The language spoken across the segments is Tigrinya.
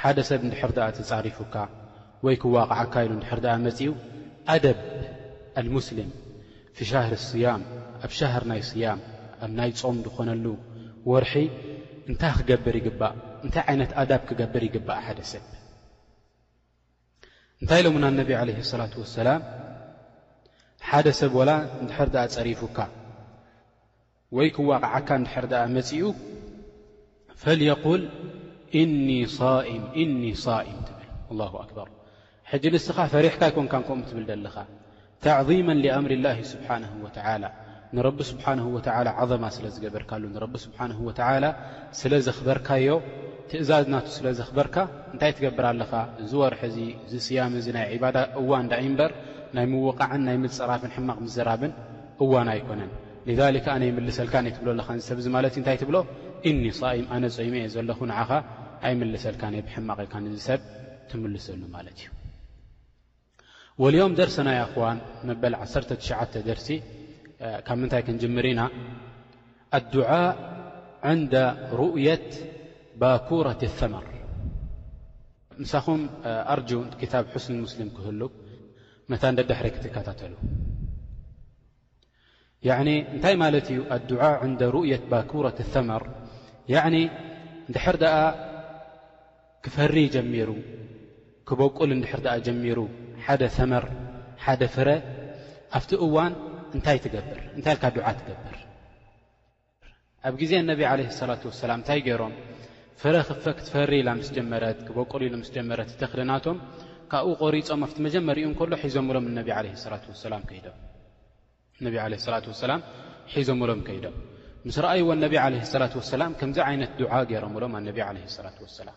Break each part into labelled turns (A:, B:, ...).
A: ሓደ ሰብ እንድሕር ድኣ ተጻሪፉካ ወይ ክዋቕዓካ ኢሉ እንድሕር ድኣ መጺኡ ኣደብ ኣልሙስሊም ፊ ሻህሪ ስያም ኣብ ሻህር ናይ ስያም ኣብ ናይ ጾም ድኾነሉ ወርሒ እንታይ ክገብር ይግባእ እንታይ ዓይነት ኣዳብ ክገብር ይግባእ ሓደ ሰብ እንታይ ኢሎሙና ኣነቢ ዓለይሂ ሰላቱ ወሰላም ሓደ ሰብ ወላ እንድሕር ድኣ ጸሪፉካ ወይ ክዋቕዓካ እንድሕር ደኣ መጺኡ ፈልየቁል እኒ ሷኢም እኒ ሷኢም ትብል ኣላሁ ኣክበር ሕጂ ንስኻ ፈሪሕካ ኣይኮንካን ከምኡ ትብል ዘለኻ ተዕዚመን ሊኣምሪ ላሂ ስብሓነሁ ወተዓላ ንረቢ ስብሓነሁ ወተዓላ ዓዘማ ስለ ዝገበርካሉ ንረቢ ስብሓነሁ ወተዓላ ስለ ዘኽበርካዮ ትእዛዝ ናቱ ስለ ዘኽበርካ እንታይ ትገብር ኣለኻ እዚ ወርሒ እዚ እዚ ስያም እዚ ናይ ዒባዳ እዋን ዳኢምበር ናይ ምውቓዕን ናይ ምጽራፍን ሕማቕ ምዝራብን እዋን ኣይኮነን ሊዛሊከ ኣነ ይምልሰልካን እየ ትብሎ ኣለኻ እዚ ሰብ እዚ ማለት እዩ እንታይ ትብሎ ኢኒ ሷኢም ኣነ ጾይመ እየ ዘለኹ ንዓኻ ኣይምልሰልካን እየ ብሕማቕ ኢኻ ንዚ ሰብ ትምልሰሉ ማለት እዩ ወልዮም ደርሰና ያኣኽዋን መበል ዓሰርተ ትሽዓተ ደርሲ ካብ ምንታይ ክንጅምር ኢና ኣዱዓ ዕንደ ሩእየት ባኩረት ተመር ምሳኹም ኣርጁ ክታብ ሑስኒ ሙስሊም ክህሉ መታን ደድሕሪ ክትከታተሉ ያኒ እንታይ ማለት እዩ ኣዱዓ ዕንደ ሩእየት ባኩረት ተመር ያኒ እንድሕር ደኣ ክፈሪ ጀሚሩ ክበቁል እንድሕር ደኣ ጀሚሩ ሓደ ተመር ሓደ ፍረ ኣብቲ እዋን እንታይ ትገብር እንታይ ኢልካ ዱዓ ትገብር ኣብ ግዜ ነቢ ዓለይሂ ሰላቱ ወሰላም እንታይ ገይሮም? ፍረ ክትፈሪ ኢላ ምስ ጀመረት፣ ክበቁል ኢሉ ምስ ጀመረ እቲ ተኽሊ ናቶም፣ ካብኡ ቆሪጾም ኣብቲ መጀመርይኡ እንከሎ ሒዞምሎም ንነቢ ዓለይሂ ሰላቱ ወሰላም ከይዶም። ነቢ ዓለይሂ ሰላቱ ወሰላም ሒዞምሎም ከይዶም። ምስ ረኣይዎ ነቢ ዓለይሂ ሰላቱ ወሰላም ከምዚ ዓይነት ዱዓ ገይሮምሎም ኣንነቢ ዓለይሂ ሰላቱ ወሰላም።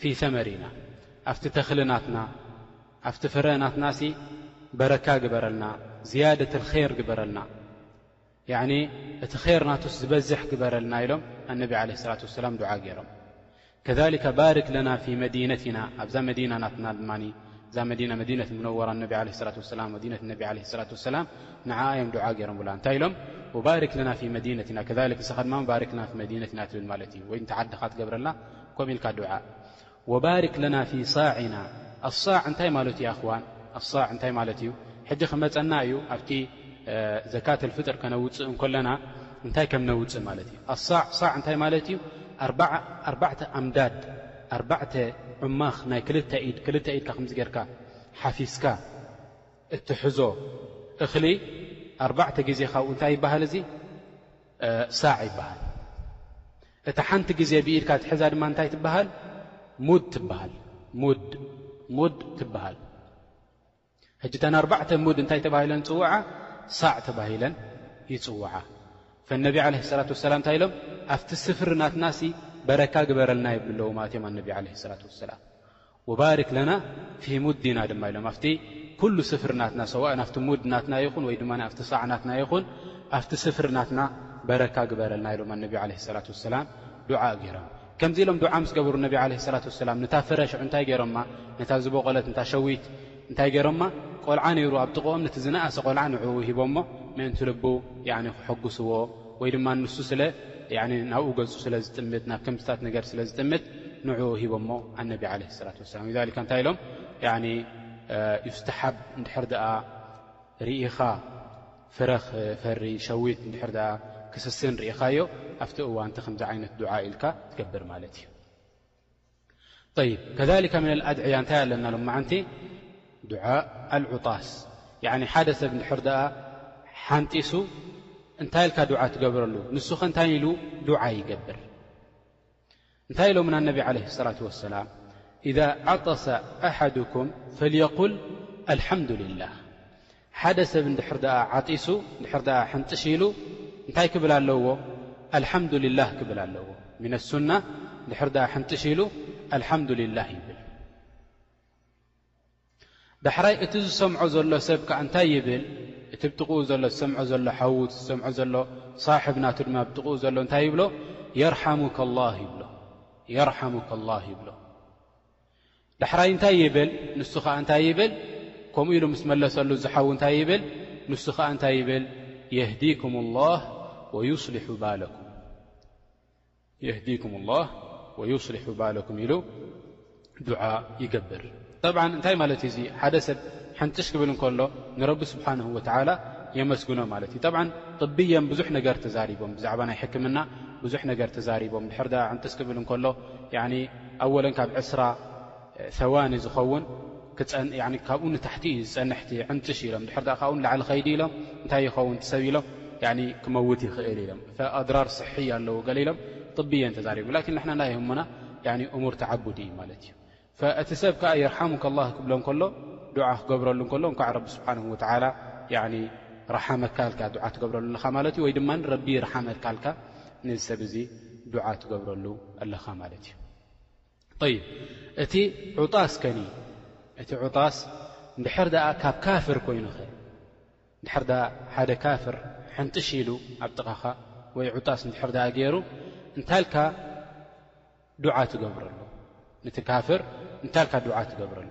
A: ፊ ሰመሪና ኣብቲ ተኽሊ ናትና ኣብቲ ፍረ ናትናሲ በረካ ግበረልና ዝያደት ልኸይር ግበረልና ያኒ እቲ ኸይር ናቱስ ዝበዝሕ ግበረልና ኢሎም ኣነቢ ዓለይሂ ሰላቱ ወሰላም ዱዓ ገይሮም ከዛሊካ ባርክ ለና ፊ መዲነቲና ኣብዛ መዲና ናትና ድማ እዛ መዲና መዲነት ሙነወራ ነቢ ዓለይሂ ሰላቱ ወሰላም መዲነት ነቢ ዓለይሂ ሰላቱ ወሰላም ንዓኣ እዮም ዱዓ ገይሮምላ እንታይ ኢሎም ወባርክ ለና ፊ መዲነቲና ከዛሊክ ንስኻ ድማ ባርክ ለና ፊ መዲነቲና ትብል ማለት እዩ ወይ ንተዓድኻ ትገብረልና ከምኡ ኢልካ ዱዓእ ወባርክ ለና ፊ ሳዕና ኣሳዕ እንታይ ማለትዩ ኣኽዋን ኣሳዕ እንታይ ማለት እዩ ሕጂ ክመፀና እዩ ኣብቲ ዘካተል ፍጥር ከነውፅእ እንከለና እንታይ ከም ነውፅእ ማለት እዩ ኣሳዕ ሳዕ እንታይ ማለት እዩ ኣርባዕተ ኣምዳድ ኣርባዕተ ዑማኽ ናይ ክልተ ኢድ ክልተ ኢድካ ከምዚ ጌርካ ሓፊዝካ እትሕዞ እኽሊ ኣርባዕተ ግዜ ካብኡ እንታይ ይበሃል እዚ ሳዕ ይበሃል። እታ ሓንቲ ግዜ ብኢድካ ትሕዛ ድማ እንታይ ትበሃል? ሙድ ትበሃል። ሙድ ሙድ ትበሃል። ሕጂ እተን ኣርባዕተ ሙድ እንታይ ተባሂለን ይጽውዓ? ሳዕ ተባሂለን ይጽውዓ። ፈነቢ ዓለይሂ ሰላት ወሰላም እንታይ ኢሎም? ኣብቲ ስፍሪ ናትናሲ በረካ ግበረልና ይብሉ ኣለዉ ማለት እዮም ኣነቢ ዓለይሂ ሰላት ወሰላም። ወባሪክ ለና ፊ ሙዲና ድማ ኢሎም ኣብቲ ኩሉ ስፍር ናትና ሰዋእ ናብቲ ሙድ ናትና ይኹን ወይ ድማ ኣብቲ ሳዕ ናትና ይኹን ኣብቲ ስፍር ናትና በረካ ግበረልና ኢሎም ኣነቢ ዓለይሂ ሰላት ወሰላም ዱዓእ ገይሮም ከምዚ ኢሎም ዱዓ ምስ ገበሩ ነቢ ዓለይሂ ሰላት ወሰላም ንታ ፍረ ሽዑ እንታይ ገይሮማ ነታ ዝቦቐለት ንታ ሸዊት እንታይ ገይሮማ ቆልዓ ነይሩ ኣብ ጥቕኦም ነቲ ዝነኣሰ ቆልዓ ንዕኡ ሂቦሞ ምእንቲ ልቡ ያኒ ከሐጉስዎ ወይ ድማ ንሱ ስለ ያኒ ናብኡ ገጹ ስለ ዝጥምት ናብ ከምዚታት ነገር ስለ ዝጥምት ንዕኡ ሂቦሞ ኣነቢ ዓለይሂ ሰላቱ ወሰላም ሊዛሊካ እንታይ ኢሎም ያኒ ዩስተሓብ እንድሕር ደኣ ርኢኻ ፍረ ክፈሪ ሸዊት እንድሕር ደኣ ክስስን ርኢኻዮ ኣብቲ እዋንቲ ከምዚ ዓይነት ዱዓ ኢልካ ትገብር ማለት እዩ ጠይብ ከዛሊካ ምነል ኣድዕያ እንታይ ኣለና ሎማዓንቲ ዱዓእ ኣልዑጣስ ያዕኒ ሓደ ሰብ እንድሕር ደኣ ሓንጢሱ እንታይ ኢልካ ዱዓ ትገብረሉ ንሱኸ እንታይ ኢሉ ዱዓ ይገብር እንታይ ኢሎምና እነቢ ዓለህ ሰላት ወሰላም ኢዛ ዓጠሰ ኣሓድኩም ፈልየቁል ኣልሓምዱልላህ ሓደ ሰብ እንድሕር ደኣ ዓጢሱ እንድሕር ደኣ ሕንጥሽ ኢሉ እንታይ ክብል ኣለዎ ኣልሓምዱሊላህ ክብል ኣለዎ ሚነ ሱና እንድሕር ደኣ ሕንጥሽ ኢሉ ኣልሓምዱሊላህ ይብል ዳሕራይ እቲ ዝሰምዖ ዘሎ ሰብ ከኣ እንታይ ይብል እቲ ብጥቕኡ ዘሎ ዝሰምዖ ዘሎ ሓዉ እቲ ዝሰምዖ ዘሎ ሳሕብ ናቱ ድማ ብጥቕኡ ዘሎ እንታይ ይብሎ የርሓሙከ ላህ ይብሎ የርሓሙከ ላህ ይብሎ ዳሕራይ እንታይ ይብል ንሱ ኸኣ እንታይ ይብል ከምኡ ኢሉ ምስ መለሰሉ እዚ ሓዉ እንታይ ይብል ንሱ ኸኣ እንታይ ይብል የህዲኩም ላህ ወዩስሊሑ ባለኩም የህዲኩም ላህ ወዩስሊሑ ባለኩም ኢሉ ዱዓ ይገብር ጠብዓ እንታይ ማለት እዩ እዙ ሓደ ሰብ ሓንጥሽ ክብል እንከሎ ንረቢ ስብሓን ወተዓላ የመስግኖ ማለት እዩ ጠብዓ ጥብየም ብዙሕ ነገር ተዛሪቦም ብዛዕባ ናይ ሕክምና ብዙሕ ነገር ተዛሪቦም ድሕር ዳኣ ዕንጥስ ክብል እንከሎ ኣወለን ካብ ዕስራ ሰዋኒ ዝኸውን ካብኡ ንታሕቲ እዩ ዝፀንሕ እቲ ዕንጥሽ ኢሎም ድሕር ካብኡ ንላዕሊ ከይዲ ኢሎም እንታይ ይኸውን ትሰብ ኢሎም ክመውት ይኽእል ኢሎም ኣድራር ስሕሕያ ኣለዎ ገለ ኢሎም ጥቢ እየን ተዛሪቦም ላኪን ንሕና ናይ ህሙና እሙር ተዓቡድ እዩ ማለት እዩ እቲ ሰብ ከዓ የርሓሙካ ላ ክብሎ ከሎ ዱዓ ክገብረሉ ከሎ እንኳዕ ረቢ ስብሓን ወተላ ረሓመካልካ ዓ ትገብረሉ ኣለኻ ማለት እዩ ወይ ድማ ረቢ ረሓመካልካ ነዚ ሰብ እዚ ዱዓ ትገብረሉ ኣለኻ ማለት እዩ ጠይብ እቲ ዑጣስ ከኒ እቲ ዑጣስ እንድሕር ደኣ ካብ ካፍር ኮይኑኸ እንድሕር ደኣ ሓደ ካፍር ሕንጥሽ ኢሉ ኣብ ጥቓኻ ወይ ዑጣስ እንድሕር ደኣ ገይሩ እንታይ ልካ ዱዓ ትገብረሉ ንቲ ካፍር እንታይ ልካ ዱዓ ትገብረሉ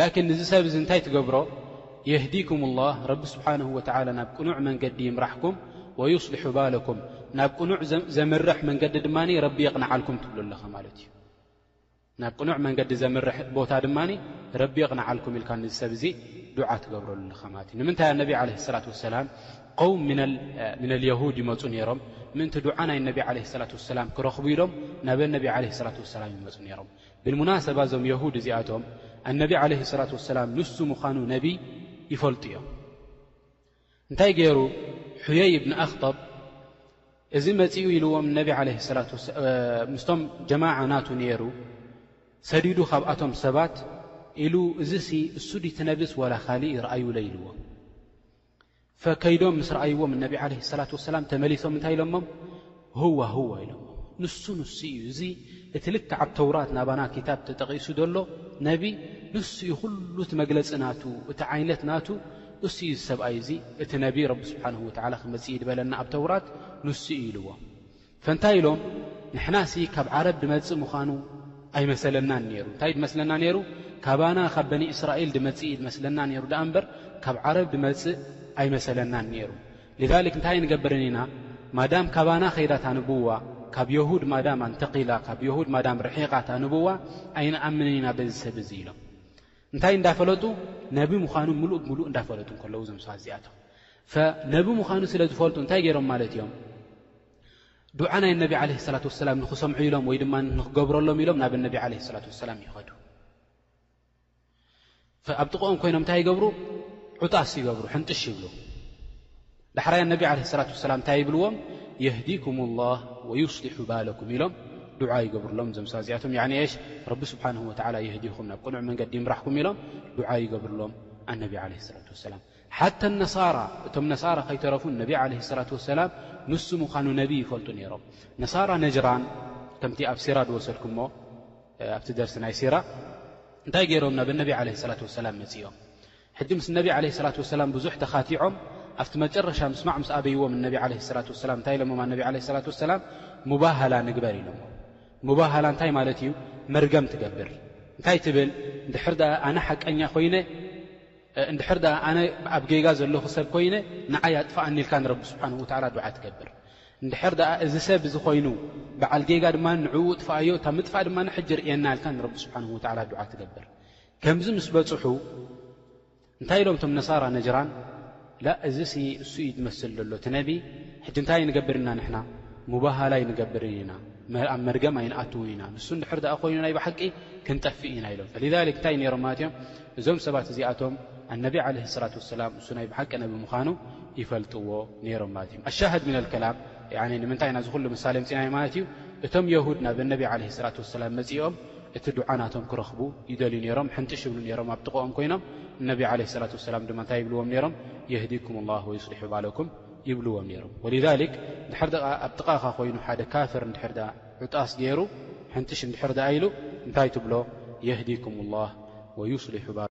A: ላኪን ንዚ ሰብ እዚ እንታይ ትገብሮ የህዲኩም ላህ ረቢ ስብሓነሁ ወተዓላ ናብ ቅኑዕ መንገዲ ይምራሕኩም ወዩስልሑ ባለኩም ናብ ቅኑዕ ዘምርሕ መንገዲ ድማ ረቢ የቕንዓልኩም ትብሎ ኣለኻ ማለት እዩ ናብ ቅኑዕ መንገዲ ዘምርሕ ቦታ ድማ ረቢ የቕንዓልኩም ኢልካ ንዚ ሰብ እዚ ዱዓ ትገብረሉ ኣለኻ ማለት እዩ ንምንታይ ኣነቢ ዓለ ሰላት ወሰላም ቆውም ምና ልየሁድ ይመፁ ነይሮም ምእንቲ ዱዓ ናይ ነቢ ዓለ ሰላት ወሰላም ክረኽቡ ኢሎም ናብ ኣነቢ ዓለ ሰላት ወሰላም ይመፁ ነይሮም ብልሙናሰባ እዞም የሁድ እዚኣቶም ኣነቢ ዓለይሂ ሰላት ወሰላም ንሱ ምዃኑ ነቢ ይፈልጡ እዮም። እንታይ ገይሩ ሑየይ እብኒ ኣኽጠብ እዚ መጺኡ ኢልዎም ነቢ ዓለይሂ ሰላት ወሰ ምስቶም ጀማዓ ናቱ ነይሩ ሰዲዱ ካብኣቶም ሰባት ኢሉ እዚሲ እሱ ዲቲ ነብስ ዋላ ካልእ ይርኣዩለይ ኢልዎም። ፈከይዶም ምስ ረኣይዎም እነቢ ዓለይሂ ሰላት ወሰላም ተመሊሶም እንታይ ኢሎሞም ሁዋ ሁዋ ኢሎሞም ንሱ ንሱ እዩ እዚ እቲ ልክዕ ኣብ ተውራት ናባና ክታብ ተጠቒሱ ዘሎ ነቢ ንሱ እዩ ኩሉ እቲ መግለፂ ናቱ እቲ ዓይነት ናቱ እሱ እዩ ዝሰብኣይ እዚ እቲ ነቢ ረቢ ስብሓን ወተዓላ ክመፅእ ይድበለና ኣብ ተውራት ንሱ እዩ ኢልዎ ፈንታይ ኢሎም ንሕናሲ ካብ ዓረብ ድመጽእ ምዃኑ ኣይመሰለናን ነይሩ እንታይ ድመስለና ነይሩ ካባና ካብ በኒ እስራኤል ድመጽእ እዩ ድመስለና ነይሩ ደኣ እምበር ካብ ዓረብ ድመጽእ ኣይመሰለናን ነይሩ ልዛሊክ እንታይ ኣይንገብርን ኢና ማዳም ካባና ከይዳ ታንብዋ ካብ የሁድ ማዳም ኣንተኺላ ካብ የሁድ ማዳም ርሒቓ ታንብዋ ኣይንኣምንን ኢና በዚ ሰብ እዙ ኢሎም እንታይ እንዳፈለጡ ነቢ ምዃኑ ምሉእ ብምሉእ እንዳፈለጡ ከለዉ ዘምሰባት እዚኣቶም ፈነቢ ምዃኑ ስለ ዝፈልጡ እንታይ ገይሮም ማለት እዮም ዱዓ ናይ ነቢ ዓለይሂ ሰላቱ ወሰላም ንኽሰምዑ ኢሎም ወይ ድማ ንኽገብረሎም ኢሎም ናብ ነቢ ዓለይሂ ሰላቱ ወሰላም ይኸዱ ኣብ ጥቕኦም ኮይኖም እንታይ ይገብሩ ዑጣስ ይገብሩ ሕንጥሽ ይብሉ ዳሕራይ ኣነቢ ዓለይሂ ሰላቱ ወሰላም እንታይ ይብልዎም የህዲኩም ላህ ወዩስሊሑ ባለኩም ኢሎም ዱዓ ይገብርሎም እዞም ሰባት እዚኣቶም ያዕኒ የሽ ረቢ ስብሓንሁ ወተዓላ የህዲኹም ናብ ቅኑዕ መንገዲ ይምራሕኩም ኢሎም ዱዓ ይገብርሎም ኣነቢ ዓለይሂ ሰላቱ ወሰላም ሓታ ነሳራ እቶም ነሳራ ከይተረፉ ነቢ ዓለይሂ ሰላቱ ወሰላም ንሱ ምዃኑ ነቢ ይፈልጡ ነይሮም። ነሳራ ነጅራን ከምቲ ኣብ ሲራ ዝወሰድኩሞ ኣብቲ ደርሲ ናይ ሲራ እንታይ ገይሮም ናብ ነቢ ዓለይሂ ሰላቱ ወሰላም መጺኦም ሕጂ ምስ ነቢ ዓለይሂ ሰላቱ ወሰላም ብዙሕ ተኻቲዖም ኣብቲ መጨረሻ ምስማዕ ምስ ኣበይዎም ነቢ ዓለይሂ ሰላቱ ወሰላም እንታይ ኢሎሞም ኣነቢ ዓለይሂ ሰላቱ ወሰላም ሙባሃላ ንግበር ኢሎሞ ሙባሃላ እንታይ ማለት እዩ መርገም ትገብር እንታይ ትብል እንድሕር ደኣ ኣነ ሓቀኛ ኮይነ እንድሕር ደኣ ኣነ ኣብ ጌጋ ዘለኹ ሰብ ኮይነ ንዓይ ኣጥፍኣኒ ኢልካ ንረቢ ስብሓነሁ ወተዓላ ዱዓ ትገብር። እንድሕር ደኣ እዚ ሰብ እዚ ኮይኑ በዓል ጌጋ ድማ ንዕኡ እጥፍኣዮ እታ ምጥፋእ ድማ ሕጂ ርእየና ኢልካ ንረቢ ስብሓነሁ ወተዓላ ዱዓ ትገብር። ከምዚ ምስ በጽሑ እንታይ ኢሎም እቶም ነሳራ ነጅራን ላእ እዚሲ እሱ እዩ ዝመስል ዘሎ እቲ ነቢ ሕጂ እንታይ ኣይንገብር ኢና ንሕና ሙባሃላ ኣይንገብርን ኢና ኣብ መርገም ኣይንኣትውን ኢና ንሱ እንድሕር ደኣ ኮይኑ ናይ ብሓቂ ክንጠፍእ ኢና ኢሎም ፈሊዛሊክ እንታይ ነይሮም ማለት እዮም እዞም ሰባት እዚኣቶም ኣነቢ ዓለይሂ ሰላቱ ወሰላም እሱ ናይ ብሓቂ ነቢ ምዃኑ ይፈልጥዎ ነይሮም ማለት እዩ። ኣሻህድ ሚነል ከላም ያኒ ንምንታይ ኢና እዚ ኩሉ ምሳሌ ኣምጺእናዮ ማለት እዩ፣ እቶም የሁድ ናብ ኣነቢ ዓለይሂ ሰላቱ ወሰላም መጺኦም እቲ ዱዓ ናቶም ክረኽቡ ይደልዩ ነይሮም፣ ሕንጥሽ ይብሉ ነይሮም ኣብ ጥቐኦም ኮይኖም፣ እነቢ ዓለይሂ ሰላቱ ወሰላም ድማ እንታይ ይብልዎም ነይሮም፣ የህዲኩም ላህ ወዩስሊሑ ባለኩም ይብልዎም ነይሮም። ወሊዛሊክ እንድሕር ደኣ ኣብ ጥቓኻ ኮይኑ ሓደ ካፍር እንድሕር ደኣ። ዕጣስ ጌሩ ሕንጥሽ እንድሕር ደኣ ኢሉ እንታይ ትብሎ የህዲኩም ላህ ወዩስሊሑ ባልኩም።